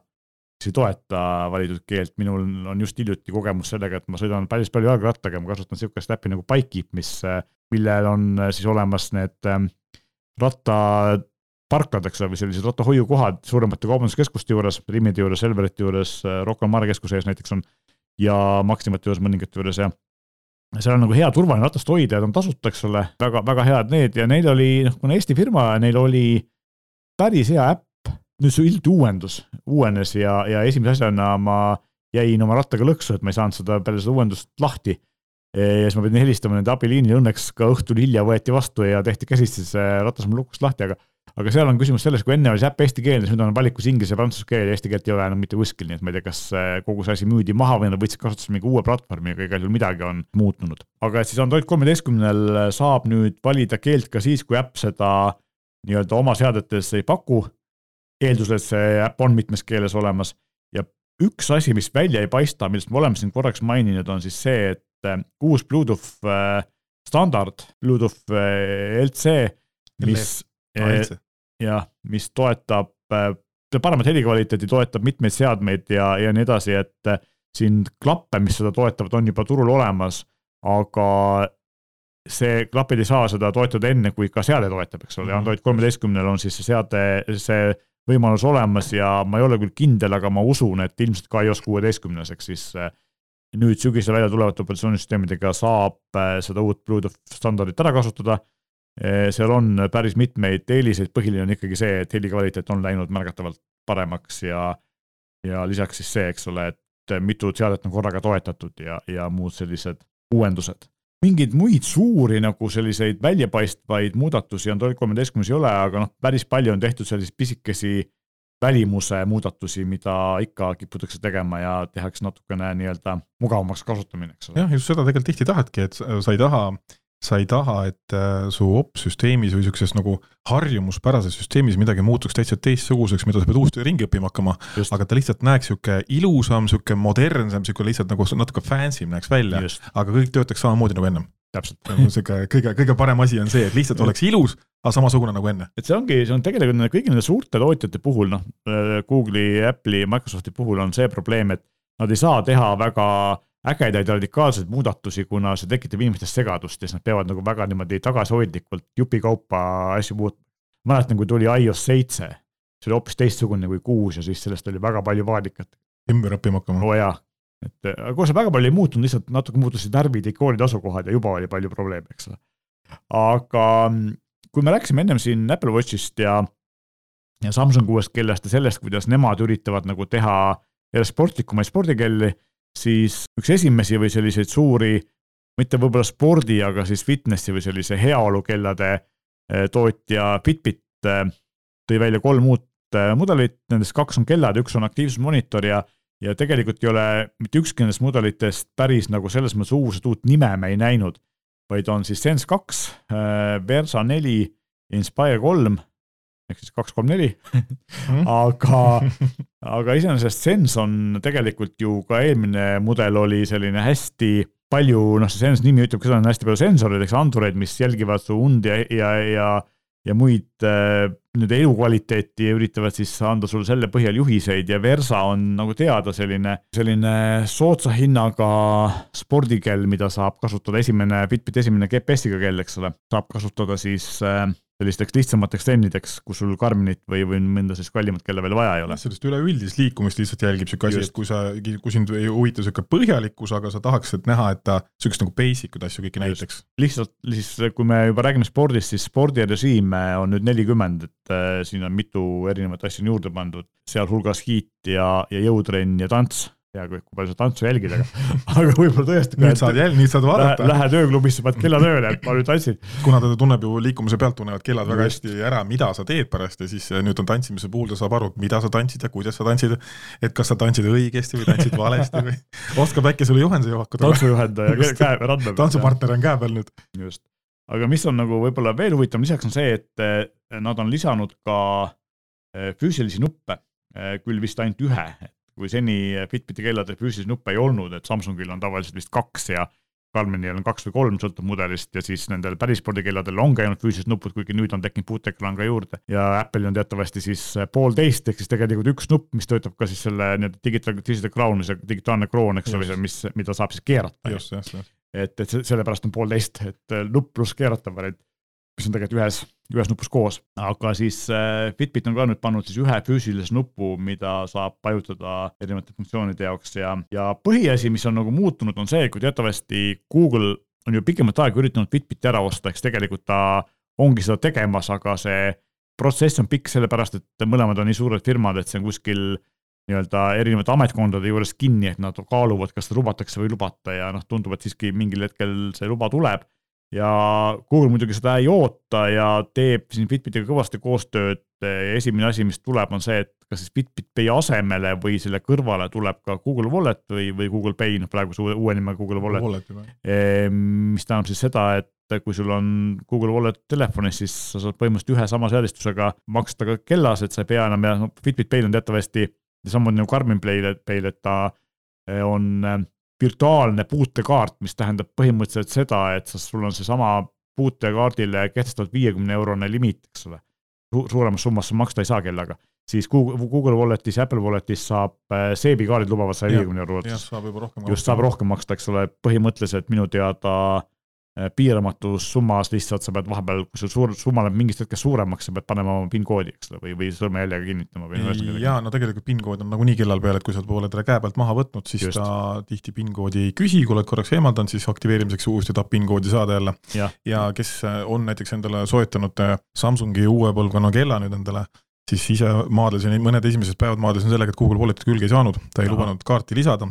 Speaker 1: kes ei toeta valitud keelt, minul on just hiljuti kogemus sellega, et ma sõidan päris palju jalgrattaga, ma kasutan sihukest äppi nagu Bikekeep, mis, millel on siis olemas need rattaparklad, eks ole, või sellised rattahoiukohad suuremate kaubanduskeskuste juures, Rimide juures, Selverite juures, Rocca al Mare keskuse ees näiteks on ja Maximate juures mõningate juures ja seal on nagu hea turvaline ratast hoida ja ta on tasuta, eks ole, väga, väga head need. Ja neil oli, noh, kuna Eesti firma, neil oli päris hea äpp, nüüd see hiljuti uuendus, uuenes ja, ja esimese asjana ma jäin oma rattaga lõksu, et ma ei saanud seda peale seda uuendust lahti. ja siis ma pidin helistama nende abiliinile, õnneks ka õhtul hilja võeti vastu ja tehti käsitsi see ratas mul lukust lahti, aga aga seal on küsimus selles, kui enne oli see äpp eestikeelne, siis nüüd on valikus inglise ja prantsuse keel ja eesti keelt ei ole enam mitte kuskil, nii et ma ei tea, kas äh, kogu see asi müüdi maha või nad võtsid kasutusele mingi uue platvormi, aga igal juhul midagi on muutunud. aga et siis Android kolmeteistkümnel saab nüüd valida keelt ka siis, kui äpp seda nii-öelda oma seadetes ei paku, eeldusel, et see äpp on mitmes keeles olemas. Ja üks asi, mis välja ei paista, millest me oleme siin korraks maininud, on siis see, et äh, uus Bluetooth äh, standard, Bluetooth LC, mis jah, mis toetab äh, paremat helikvaliteeti, toetab mitmeid seadmeid ja, ja nii edasi, et äh, siin klappe, mis seda toetavad, on juba turul olemas, aga see, klapid ei saa seda toetada enne, kui ka seade toetab, eks ole. -hmm., Android kolmeteistkümnel on siis see seade, see võimalus olemas ja ma ei ole küll kindel, aga ma usun, et ilmselt ka iOS kuueteistkümnes, ehk siis nüüd sügisel välja tulevate operatsioonisüsteemidega saab seda uut Bluetooth standardit ära kasutada. Eh, seal on päris mitmeid eeliseid, põhiline on ikkagi see, et heli kvaliteet on läinud märgatavalt paremaks ja, ja lisaks siis see, eks ole, et mitu seadet on korraga toetatud ja, ja muud sellised uuendused. mingeid muid suuri nagu selliseid väljapaistvaid muudatusi Android kolmeteistkümnes ei ole, aga noh, päris palju on tehtud selliseid pisikesi välimuse muudatusi, mida ikka kiputakse tegema ja tehakse natukene nii-öelda mugavamaks kasutamine, eks ole.
Speaker 2: jah, just seda tegelikult tihti tahadki, et sa ei taha sa ei taha, et äh, su opsüsteemis või sihukeses nagu harjumuspärases süsteemis midagi muutuks täitsa teistsuguseks, mida sa pead uuesti ringi õppima hakkama, aga ta lihtsalt näeks sihuke ilusam, sihuke modernsem, sihuke lihtsalt nagu natuke fancy näeks välja, aga kõik töötaks samamoodi nagu ennem.
Speaker 1: täpselt.
Speaker 2: sihuke kõige, kõige parem asi on see, et lihtsalt oleks ilus, aga samasugune nagu enne.
Speaker 1: et see ongi, see on tegelikult kõigi nende suurte tootjate puhul, noh, Google'i, Apple'i, Microsofti puhul on see probleem, et nad ei saa teha väga ägedaid radikaalseid muudatusi, kuna see tekitab inimestes segadust ja siis nad peavad nagu väga niimoodi tagasihoidlikult jupikaupa asju muutma. mäletan, kui tuli iOS seitse, see oli hoopis teistsugune kui kuus ja siis sellest oli väga palju vaadikat.
Speaker 2: ümber õppima hakkama.
Speaker 1: oo jaa, et aga kohe see väga palju ei muutunud, lihtsalt natuke muutusid närvid, ikoonide asukohad ja juba oli palju probleeme, eks ole. aga kui me rääkisime ennem siin Apple Watchist ja, ja Samsung uuest kellast ja sellest, kuidas nemad üritavad nagu teha järjest sportlikumaid spordikelli siis üks esimesi või selliseid suuri, mitte võib-olla spordi, aga siis fitnessi või sellise heaolukellade eh, tootja Fitbit eh, tõi välja kolm uut eh, mudelit, nendest kaks on kellad, üks on aktiivsusmonitor ja ja tegelikult ei ole mitte ükski nendest mudelitest päris nagu selles mõttes uus, et uut nime me ei näinud, vaid on siis Sense kaks, Versa neli, Inspire kolm ehk siis kaks, kolm, neli. Mhm. aga, aga iseenesest Sense on tegelikult ju ka eelmine mudel oli selline hästi palju, noh, see Sense nimi ütleb ka seda, on hästi palju sensoreid, eks andureid, mis jälgivad su und ja, ja, ja ja muid äh, nende elukvaliteeti ja üritavad siis anda sulle selle põhjal juhiseid ja Versa on nagu teada selline, selline soodsa hinnaga spordikell, mida saab kasutada esimene, Fitbiti esimene GPS-iga kell, eks ole, saab kasutada siis äh, sellisteks lihtsamateks trennideks, kus sul Karminit või, või mõnda sellist kallimat kella veel vaja ei ole.
Speaker 2: sellist üleüldist liikumist lihtsalt jälgib sihuke asi, et kui sa, kui sind ei huvita sihuke põhjalikkus, aga sa tahaksid näha, et ta sihukest nagu basic ud asju kõiki näitaks.
Speaker 1: lihtsalt siis, kui me juba räägime spordist, siis spordirežiim on nüüd nelikümmend, et äh, siin on mitu erinevat asja on juurde pandud, sealhulgas hiit ja, ja jõutrenn ja tants tea, kui palju sa tantsu jälgid, aga, aga võib-olla tõesti.
Speaker 2: nüüd saad jälg-, nüüd saad vaadata.
Speaker 1: Lähed ööklubisse, paned kella tööle, et ma nüüd tantsin.
Speaker 2: kuna ta tunneb ju liikumise pealt, tunnevad kellad väga hästi ära, mida sa teed pärast ja siis eh, nüüd on tantsimise puhul ta saab aru, mida sa tantsid ja kuidas sa tantsid. et kas sa tantsid õigesti või tantsid valesti või oskab äkki sulle juhenduse pakkuda.
Speaker 1: tantsujuhendaja käe peal andmeb.
Speaker 2: tantsupartner on käe peal nüüd.
Speaker 1: just, aga mis on nagu võib-olla veel huvitavam lisaks on see, et eh, nad on lisanud ka eh, füüsilisi nuppe, küll vist ainult ühe, kui seni Fitbiti kelladel füüsilisi nuppe ei olnud, et Samsungil on tavaliselt vist kaks ja Garminil on kaks või kolm, sõltub mudelist ja siis nendel pärisspordikelladel ongi ainult füüsilised nupud, kuigi nüüd on tekkinud puuteekraan ka juurde. ja Apple'il on teatavasti siis poolteist, ehk siis tegelikult üks nupp, mis töötab ka siis selle nii-öelda digital, digital crown, see digitaalne kroon, eks ole, mis, mida saab siis keerata. et, et sellepärast on poolteist, et nupp pluss keeratav variant mis on tegelikult ühes, ühes nupus koos, aga siis äh, Fitbit on ka nüüd pannud siis ühe füüsilise nupu, mida saab pajutada erinevate funktsioonide jaoks. Ja, ja põhiasi, mis on nagu muutunud, on see, kui teatavasti Google on ju pikemat aega üritanud Fitbiti ära osta, eks tegelikult ta ongi seda tegemas, aga see protsess on pikk, sellepärast et mõlemad on nii suured firmad, et see on kuskil nii-öelda erinevate ametkondade juures kinni, et nad kaaluvad, kas lubatakse või lubata. Ja noh, tundub, et siiski mingil hetkel see luba tuleb ja Google muidugi seda ei oota ja teeb siin Fitbitiga kõvasti koostööd. esimene asi, mis tuleb, on see, et kas siis Fitbit Pay asemele või selle kõrvale tuleb ka Google Wallet või, või Google Pay, noh praegu see uue nimega Google Wallet, Wallet. Ehm, mis tähendab siis seda, et kui sul on Google Wallet telefonis, siis sa saad põhimõtteliselt ühe sama seadistusega maksta ka kellas, et sa ei pea enam ja no Fitbit Pay'l on teatavasti samamoodi nagu Garmin Pay'l, et ta eh, on virtuaalne puutekaart, mis tähendab põhimõtteliselt seda, et sa, sul on seesama puutekaardile kehtestatud viiekümne eurone limiit, eks ole. suuremas summas sa maksta ei saa kellaga, siis Google, Google Walletis ja Apple Walletis saab, äh, seebikaardid lubavad saja viiekümne euro ulatuses. just, saab rohkem maksta, eks ole, põhimõtteliselt minu teada Äh, piiramatus summas lihtsalt sa pead vahepeal, kui sul suur summa läheb mingist hetkest suuremaks, sa pead panema oma PIN koodi, eks ole, või, või sõrmejäljega kinnitama või ühesõnaga.
Speaker 2: jaa, no tegelikult PIN kood on nagunii kellal peal, et kui sa oled ta käe pealt maha võtnud, siis Just. ta tihti PIN koodi ei küsi, kui oled korraks eemaldanud, siis aktiveerimiseks uuesti tahab PIN koodi saada jälle. ja kes on näiteks endale soetanud äh, Samsungi uue põlvkonna kella nüüd endale, siis ise maadlesin, mõned esimesed päevad maadlesin sellega, et Google Walletit külge ei saanud, ta ei Aha. lubanud kaarti lisada,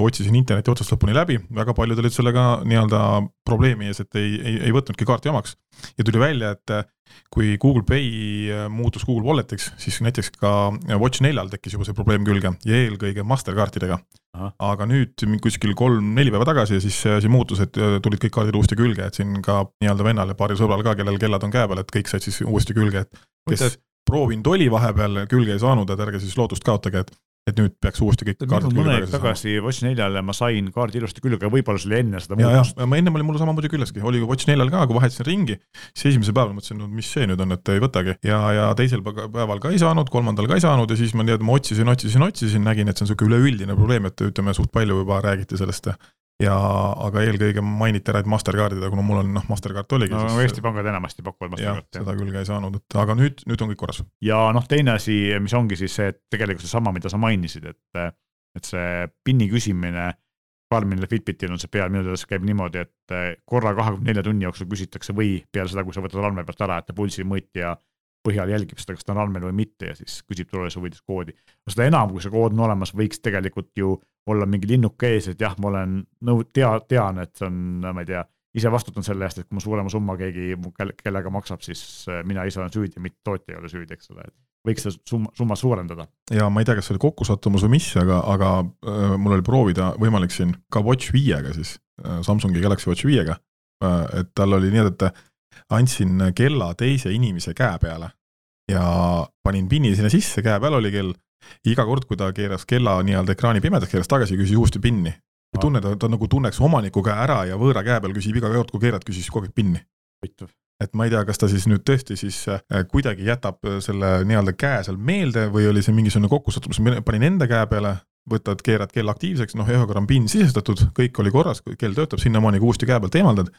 Speaker 2: otsisin interneti otsast lõpuni läbi, väga paljud olid sellega nii-öelda probleemi ees, et ei, ei, ei võtnudki kaarti omaks. ja tuli välja, et kui Google Pay muutus Google Walletiks, siis näiteks ka Watch neljal tekkis juba see probleem külge ja eelkõige Mastercardidega. aga nüüd kuskil kolm-neli päeva tagasi siis see muutus, et tulid kõik kaardid uuesti külge, et siin ka nii-öelda vennal ja paaril sõbral ka, kellel kellad on käe peal, et kõik said siis uuesti külge, et kes proovinud oli vahepeal, külge ei saanud, et ärge siis lootust kaotage, et et nüüd peaks uuesti kõik
Speaker 1: kaardid külge tagasi saama. tagasi Watch neljale ma sain kaardi ilusti külge, võib-olla see oli enne seda
Speaker 2: muutust. ma ennem oli mul samamoodi küljeski, oli Watch neljal ka, kui vahetasin ringi, siis esimesel päeval mõtlesin, no mis see nüüd on, et ei võtagi. ja, ja teisel päeval ka ei saanud, kolmandal ka ei saanud ja siis ma nii-öelda ma otsisin, otsisin, otsisin, nägin, et see on niisugune üleüldine probleem, et ütleme, suht palju juba räägiti sellest ja, aga eelkõige mainiti ära, et Mastercardida, kuna mul on noh, Mastercard oligi.
Speaker 1: no Eesti pangad enamasti pakuvad
Speaker 2: Mastercardi. seda küll ka ei saanud, et aga nüüd, nüüd on kõik korras.
Speaker 1: ja noh, teine asi, mis ongi siis see, et tegelikult seesama, mida sa mainisid, et, et see PIN-i küsimine Garminil ja Fitbitil on see peal, minu teada see käib niimoodi, et korra kahekümne nelja tunni jooksul küsitakse või peale seda, kui sa võtad andme pealt ära, et ta pulsimõõtja põhjal jälgib seda, kas ta on andmel või mitte ja siis küsib turvalisuse huvides koodi. seda enam, kui see kood on olemas, võiks tegelikult ju olla mingi linnuke ees, et jah, ma olen nõu-, tea, tean, et see on, ma ei tea, ise vastutan selle eest, et kui ma suurema summa keegi, kellega maksab, siis äh, mina ise olen süüdi, mitte tootja ei ole süüdi, eks ole, et võiks seda summa, summa suurendada.
Speaker 2: ja ma ei tea, kas see oli kokkusattumus või mis, aga, aga äh, mul oli proovida võimalik siin ka Watch viiega siis äh,, Samsungi Galaxy Watch viiega äh,, et tal oli nii, et andsin kella teise inimese käe peale ja panin pinni sinna sisse, käe peal oli kell iga kord, kui ta keeras kella nii-öelda ekraani pimedaks, keeras tagasi, küsis uuesti PIN-i. tunne, ta, ta nagu tunneks omaniku käe ära ja võõra käe peal küsib iga kord, kui keerad, küsis kogu aeg PIN-i. et ma ei tea, kas ta siis nüüd tõesti siis äh, kuidagi jätab selle nii-öelda käe seal meelde või oli see mingisugune kokkusattumus, panin enda käe peale, võtad, keerad kell aktiivseks, noh, ühe korra on PIN sisestatud, kõik oli korras, kell töötab, sinnamaani kui uuesti käe pealt eemaldad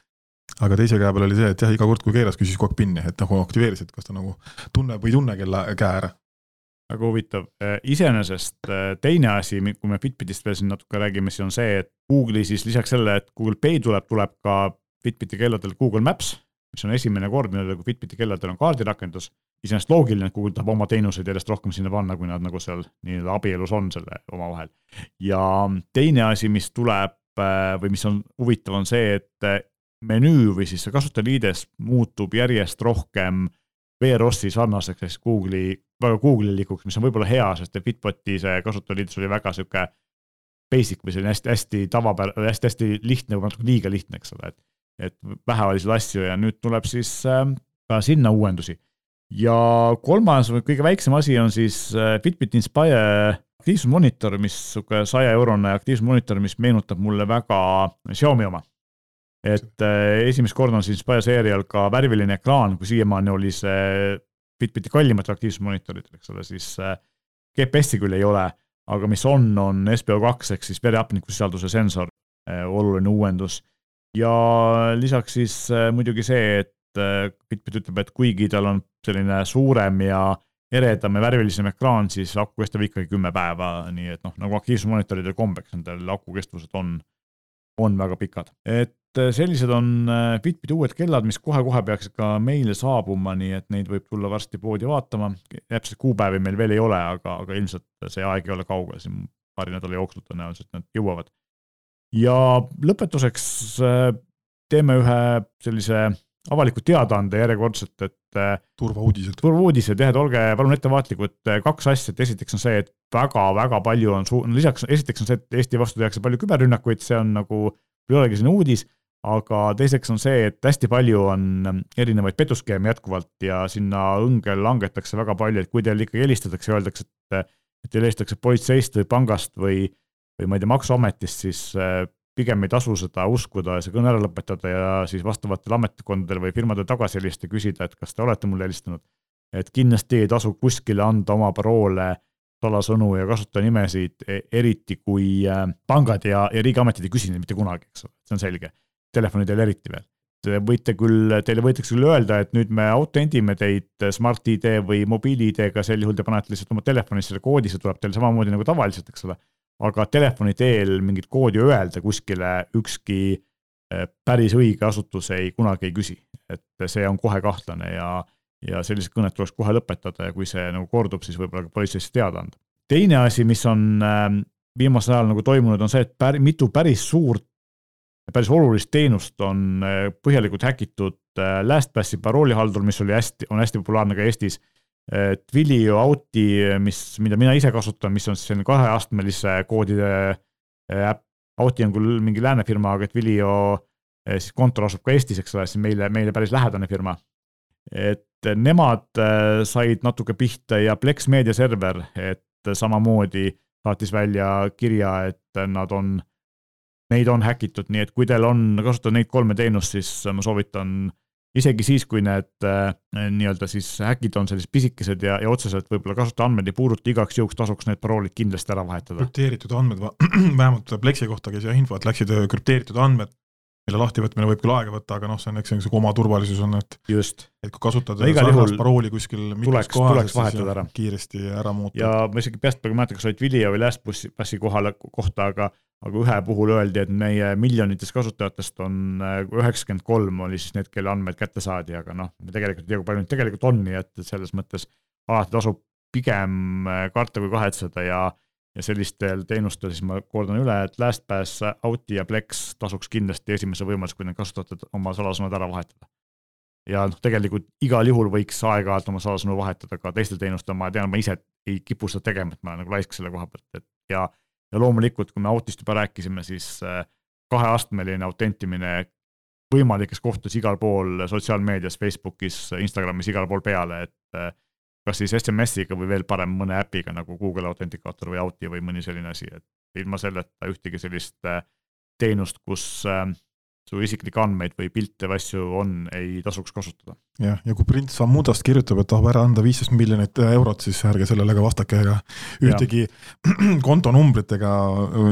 Speaker 2: aga teise käe peal oli see, et jah, iga kord, kui keeras, küsis kogu aeg PIN-i, et nagu aktiveerisid, kas ta nagu tunneb või ei tunne kella käe ära
Speaker 1: väga huvitav, äh, iseenesest äh, teine asi, kui me Fitbitist veel siin natuke räägime, siis on see, et Google'i siis lisaks sellele, et Google Pay tuleb, tuleb ka Fitbiti kelladel Google Maps, mis on esimene kord, millele kui Fitbiti kelladel on kaardirakendus. iseenesest loogiline, et Google tahab oma teenuseid järjest rohkem sinna panna, kui nad nagu seal nii-öelda abielus on selle omavahel. ja teine asi, mis tuleb äh, või mis on huvitav, on see, et menüü või siis see kasutajaliides muutub järjest rohkem VROS-i sarnaseks ehk Google'i, väga Google'ilikuks, mis on võib-olla hea, sest Fitboti see kasutajaliidus oli väga sihuke basic või selline hästi-hästi tavapärane, hästi-hästi lihtne, võib-olla natuke liiga lihtne, eks ole, et et vähe oli seal asju ja nüüd tuleb siis äh, ka sinna uuendusi. ja kolmas või kõige väiksem asi on siis äh, Fitbit Inspire aktiivsusmonitor, mis sihuke saja eurone aktiivsusmonitor, mis meenutab mulle väga Xiaomi oma et äh, esimest korda on siin Spire seerial ka värviline ekraan, kui siiamaani oli see Fitbiti kallimatel aktiivsusmonitoritel, eks ole, siis äh, GPS-i küll ei ole, aga mis on, on SPO2 ehk siis verehapnikusisalduse sensor, äh, oluline uuendus. ja lisaks siis muidugi see, et Fitbit ütleb, et kuigi tal on selline suurem ja eredam ja värvilisem ekraan, siis aku kestab ikkagi kümme päeva, nii et noh, nagu aktiivsusmonitoridel kombeks, nendel aku kestvused on, on väga pikad. et sellised on äh, Fitbiti uued kellad, mis kohe-kohe peaksid ka meile saabuma, nii et neid võib tulla varsti poodi vaatama. täpselt kuupäevi meil veel ei ole, aga, aga ilmselt see aeg ei ole kaugel, siin paari nädala jooksul tõenäoliselt nad jõuavad. ja lõpetuseks äh, teeme ühe sellise avaliku teadaande järjekordselt, et
Speaker 2: äh, turvauudised.
Speaker 1: turvauudised jah, et olge palun ettevaatlikud, äh, kaks asja, et esiteks on see, et väga-väga palju on suu-, lisaks esiteks on see, et Eesti vastu tehakse palju küberrünnakuid, see on nagu, ei olegi selline uudis, aga teiseks on see, et hästi palju on ähm, erinevaid petuskeeme jätkuvalt ja sinna õnge langetakse väga palju, et kui teil ikkagi helistatakse öeldakse, et et teile helistatakse politseist või pangast või, või ma ei tea, maksuametist, siis äh, pigem ei tasu seda uskuda ja see kõne ära lõpetada ja siis vastavatel ametkondadel või firmadel tagasi helistada küsida, et kas te olete mulle helistanud. et kindlasti ei tasu kuskile anda oma paroole, salasõnu ja kasutajanimesid, e-, eriti kui äh, pangad ja, ja riigiametid ei küsi neid mitte kunagi, eks ole, see on selge. Telefonidel eriti veel. Te võite küll, teile võidakse küll öelda, et nüüd me autendime teid Smart-ID või mobiil-ID-ga, sel juhul te panete lihtsalt oma telefonisse selle koodi, see tuleb teile samamoodi nagu tavaliselt, eks ole aga telefoni teel mingit koodi öelda kuskile ükski eh, päris õige asutus ei, kunagi ei küsi, et see on kohe kahtlane ja, ja sellised kõned tuleks kohe lõpetada ja kui see nagu kordub, siis võib-olla ka politseisse teada anda. teine asi, mis on ehm, viimasel ajal nagu toimunud, on see, et pär, mitu päris suurt, päris olulist teenust on eh, põhjalikult häkitud eh, LastPassi paroolihaldur, mis oli hästi, on hästi populaarne ka Eestis Twilio Auti, mis, mida mina ise kasutan, mis on siis selline kaheastmelise koodide äh, äpp. Auti on küll mingi lääne firma, aga Twilio äh, siis kontor asub ka Eestis, eks ole, siis meile, meile päris lähedane firma. et nemad äh, said natuke pihta ja Plex Media server, et samamoodi saatis välja kirja, et nad on, neid on häkitud, nii et kui teil on kasutada neid kolme teenust, siis ma soovitan isegi siis, kui need äh, nii-öelda siis häkid on sellised pisikesed ja, ja otseselt võib-olla kasutajaandmeid ei puuduta, igaks juhuks tasuks need paroolid kindlasti ära vahetada.
Speaker 2: krüpteeritud andmed, vähemalt Plexi kohta käis jah info, et läksid äh, krüpteeritud andmed, mille lahtivõtmine võib küll aega võtta, aga noh, see on, eks see on oma turvalisus on, et
Speaker 1: just.
Speaker 2: et kui kasutad no, sarnast parooli kuskil
Speaker 1: tuleks, tuleks vahetada ära.
Speaker 2: kiiresti ära muuta.
Speaker 1: ja ma isegi peast praegu ei mäleta, kas olid Vilja või LastPassi kohale, kohta, aga aga ühe puhul öeldi, et meie miljonitest kasutajatest on äh, üheksakümmend kolm oli siis need, kelle andmed kätte saadi, aga noh, me tegelikult ei tea, kui palju neid tegelikult on, nii et selles mõttes alati tasub pigem äh, karta kui kahetseda ja ja sellistel teenustel siis ma kordan üle, et LastPass, Auti ja Plex tasuks kindlasti esimese võimaluse, kui need kasutajad oma salasõnad ära vahetada. ja noh, tegelikult igal juhul võiks aeg-ajalt oma salasõnu vahetada ka teistel teenustel, ma tean, ma ise ei kipu seda tegema, et ma olen nagu laisk selle koha pealt, et ja ja loomulikult, kui me Autist juba rääkisime, siis äh, kaheastmeline autentimine võimalikes kohtades igal pool sotsiaalmeedias, Facebookis, Instagramis, igal pool peale, et äh, kas siis SMS-iga või veel parem mõne äpiga nagu Google Authenticator või Auti või mõni selline asi, et ilma selleta ühtegi sellist äh, teenust, kus su isiklikke andmeid või pilte või asju on, ei tasuks kasutada.
Speaker 2: jah, ja kui prints Samudast kirjutab, et tahab ära anda viisteist miljonit eurot, siis ärge sellele ka vastake ega ühtegi kontonumbrit ega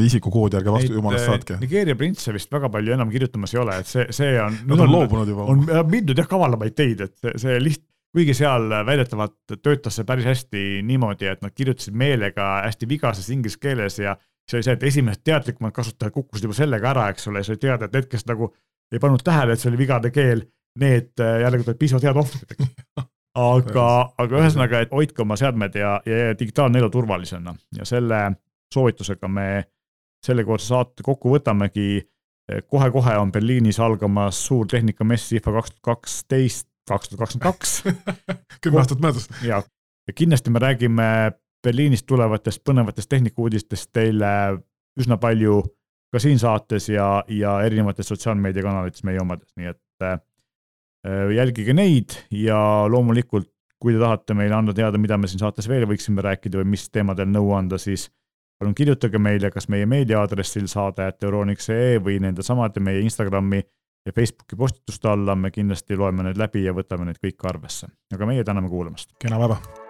Speaker 2: isikukoodi ärge vastu jumalast saatke.
Speaker 1: Nigeeria printse vist väga palju enam kirjutamas ei ole, et see, see on.
Speaker 2: Nad on loobunud juba.
Speaker 1: on mindud jah kavalamaid teid, et see, see liht-, kuigi seal väidetavalt töötas see päris hästi niimoodi, et nad kirjutasid meelega hästi vigases inglise keeles ja see oli see, et esimesed teadlikumad kasutajad kukkusid juba sellega ära, eks ole, sa oli teada, et need, kes nagu ei pannud tähele, et see oli vigade keel, need äh, jällegi tulid piisavalt head ohvrid, eks. aga, aga ühesõnaga, et hoidke oma seadmed ja, ja digitaalne elu turvalisena ja selle soovitusega me sellekohase saate kokku võtamegi. kohe-kohe on Berliinis algamas suur tehnikamess IFA kaks tuhat kaksteist, kaks tuhat kakskümmend kaks.
Speaker 2: kümme aastat möödas.
Speaker 1: ja, ja kindlasti me räägime Berliinist tulevatest põnevatest tehnikauudistest teile üsna palju ka siin saates ja, ja erinevates sotsiaalmeediakanalites meie omades, nii et äh, jälgige neid ja loomulikult, kui te tahate meile anda teada, mida me siin saates veel võiksime rääkida või mis teemadel nõu anda, siis palun kirjutage meile kas meie meiliaadressil saade.euroniks.ee või nende samade meie Instagrami ja Facebooki postituste alla, me kindlasti loeme need läbi ja võtame neid kõik arvesse. aga meie täname kuulamast.
Speaker 2: kena päeva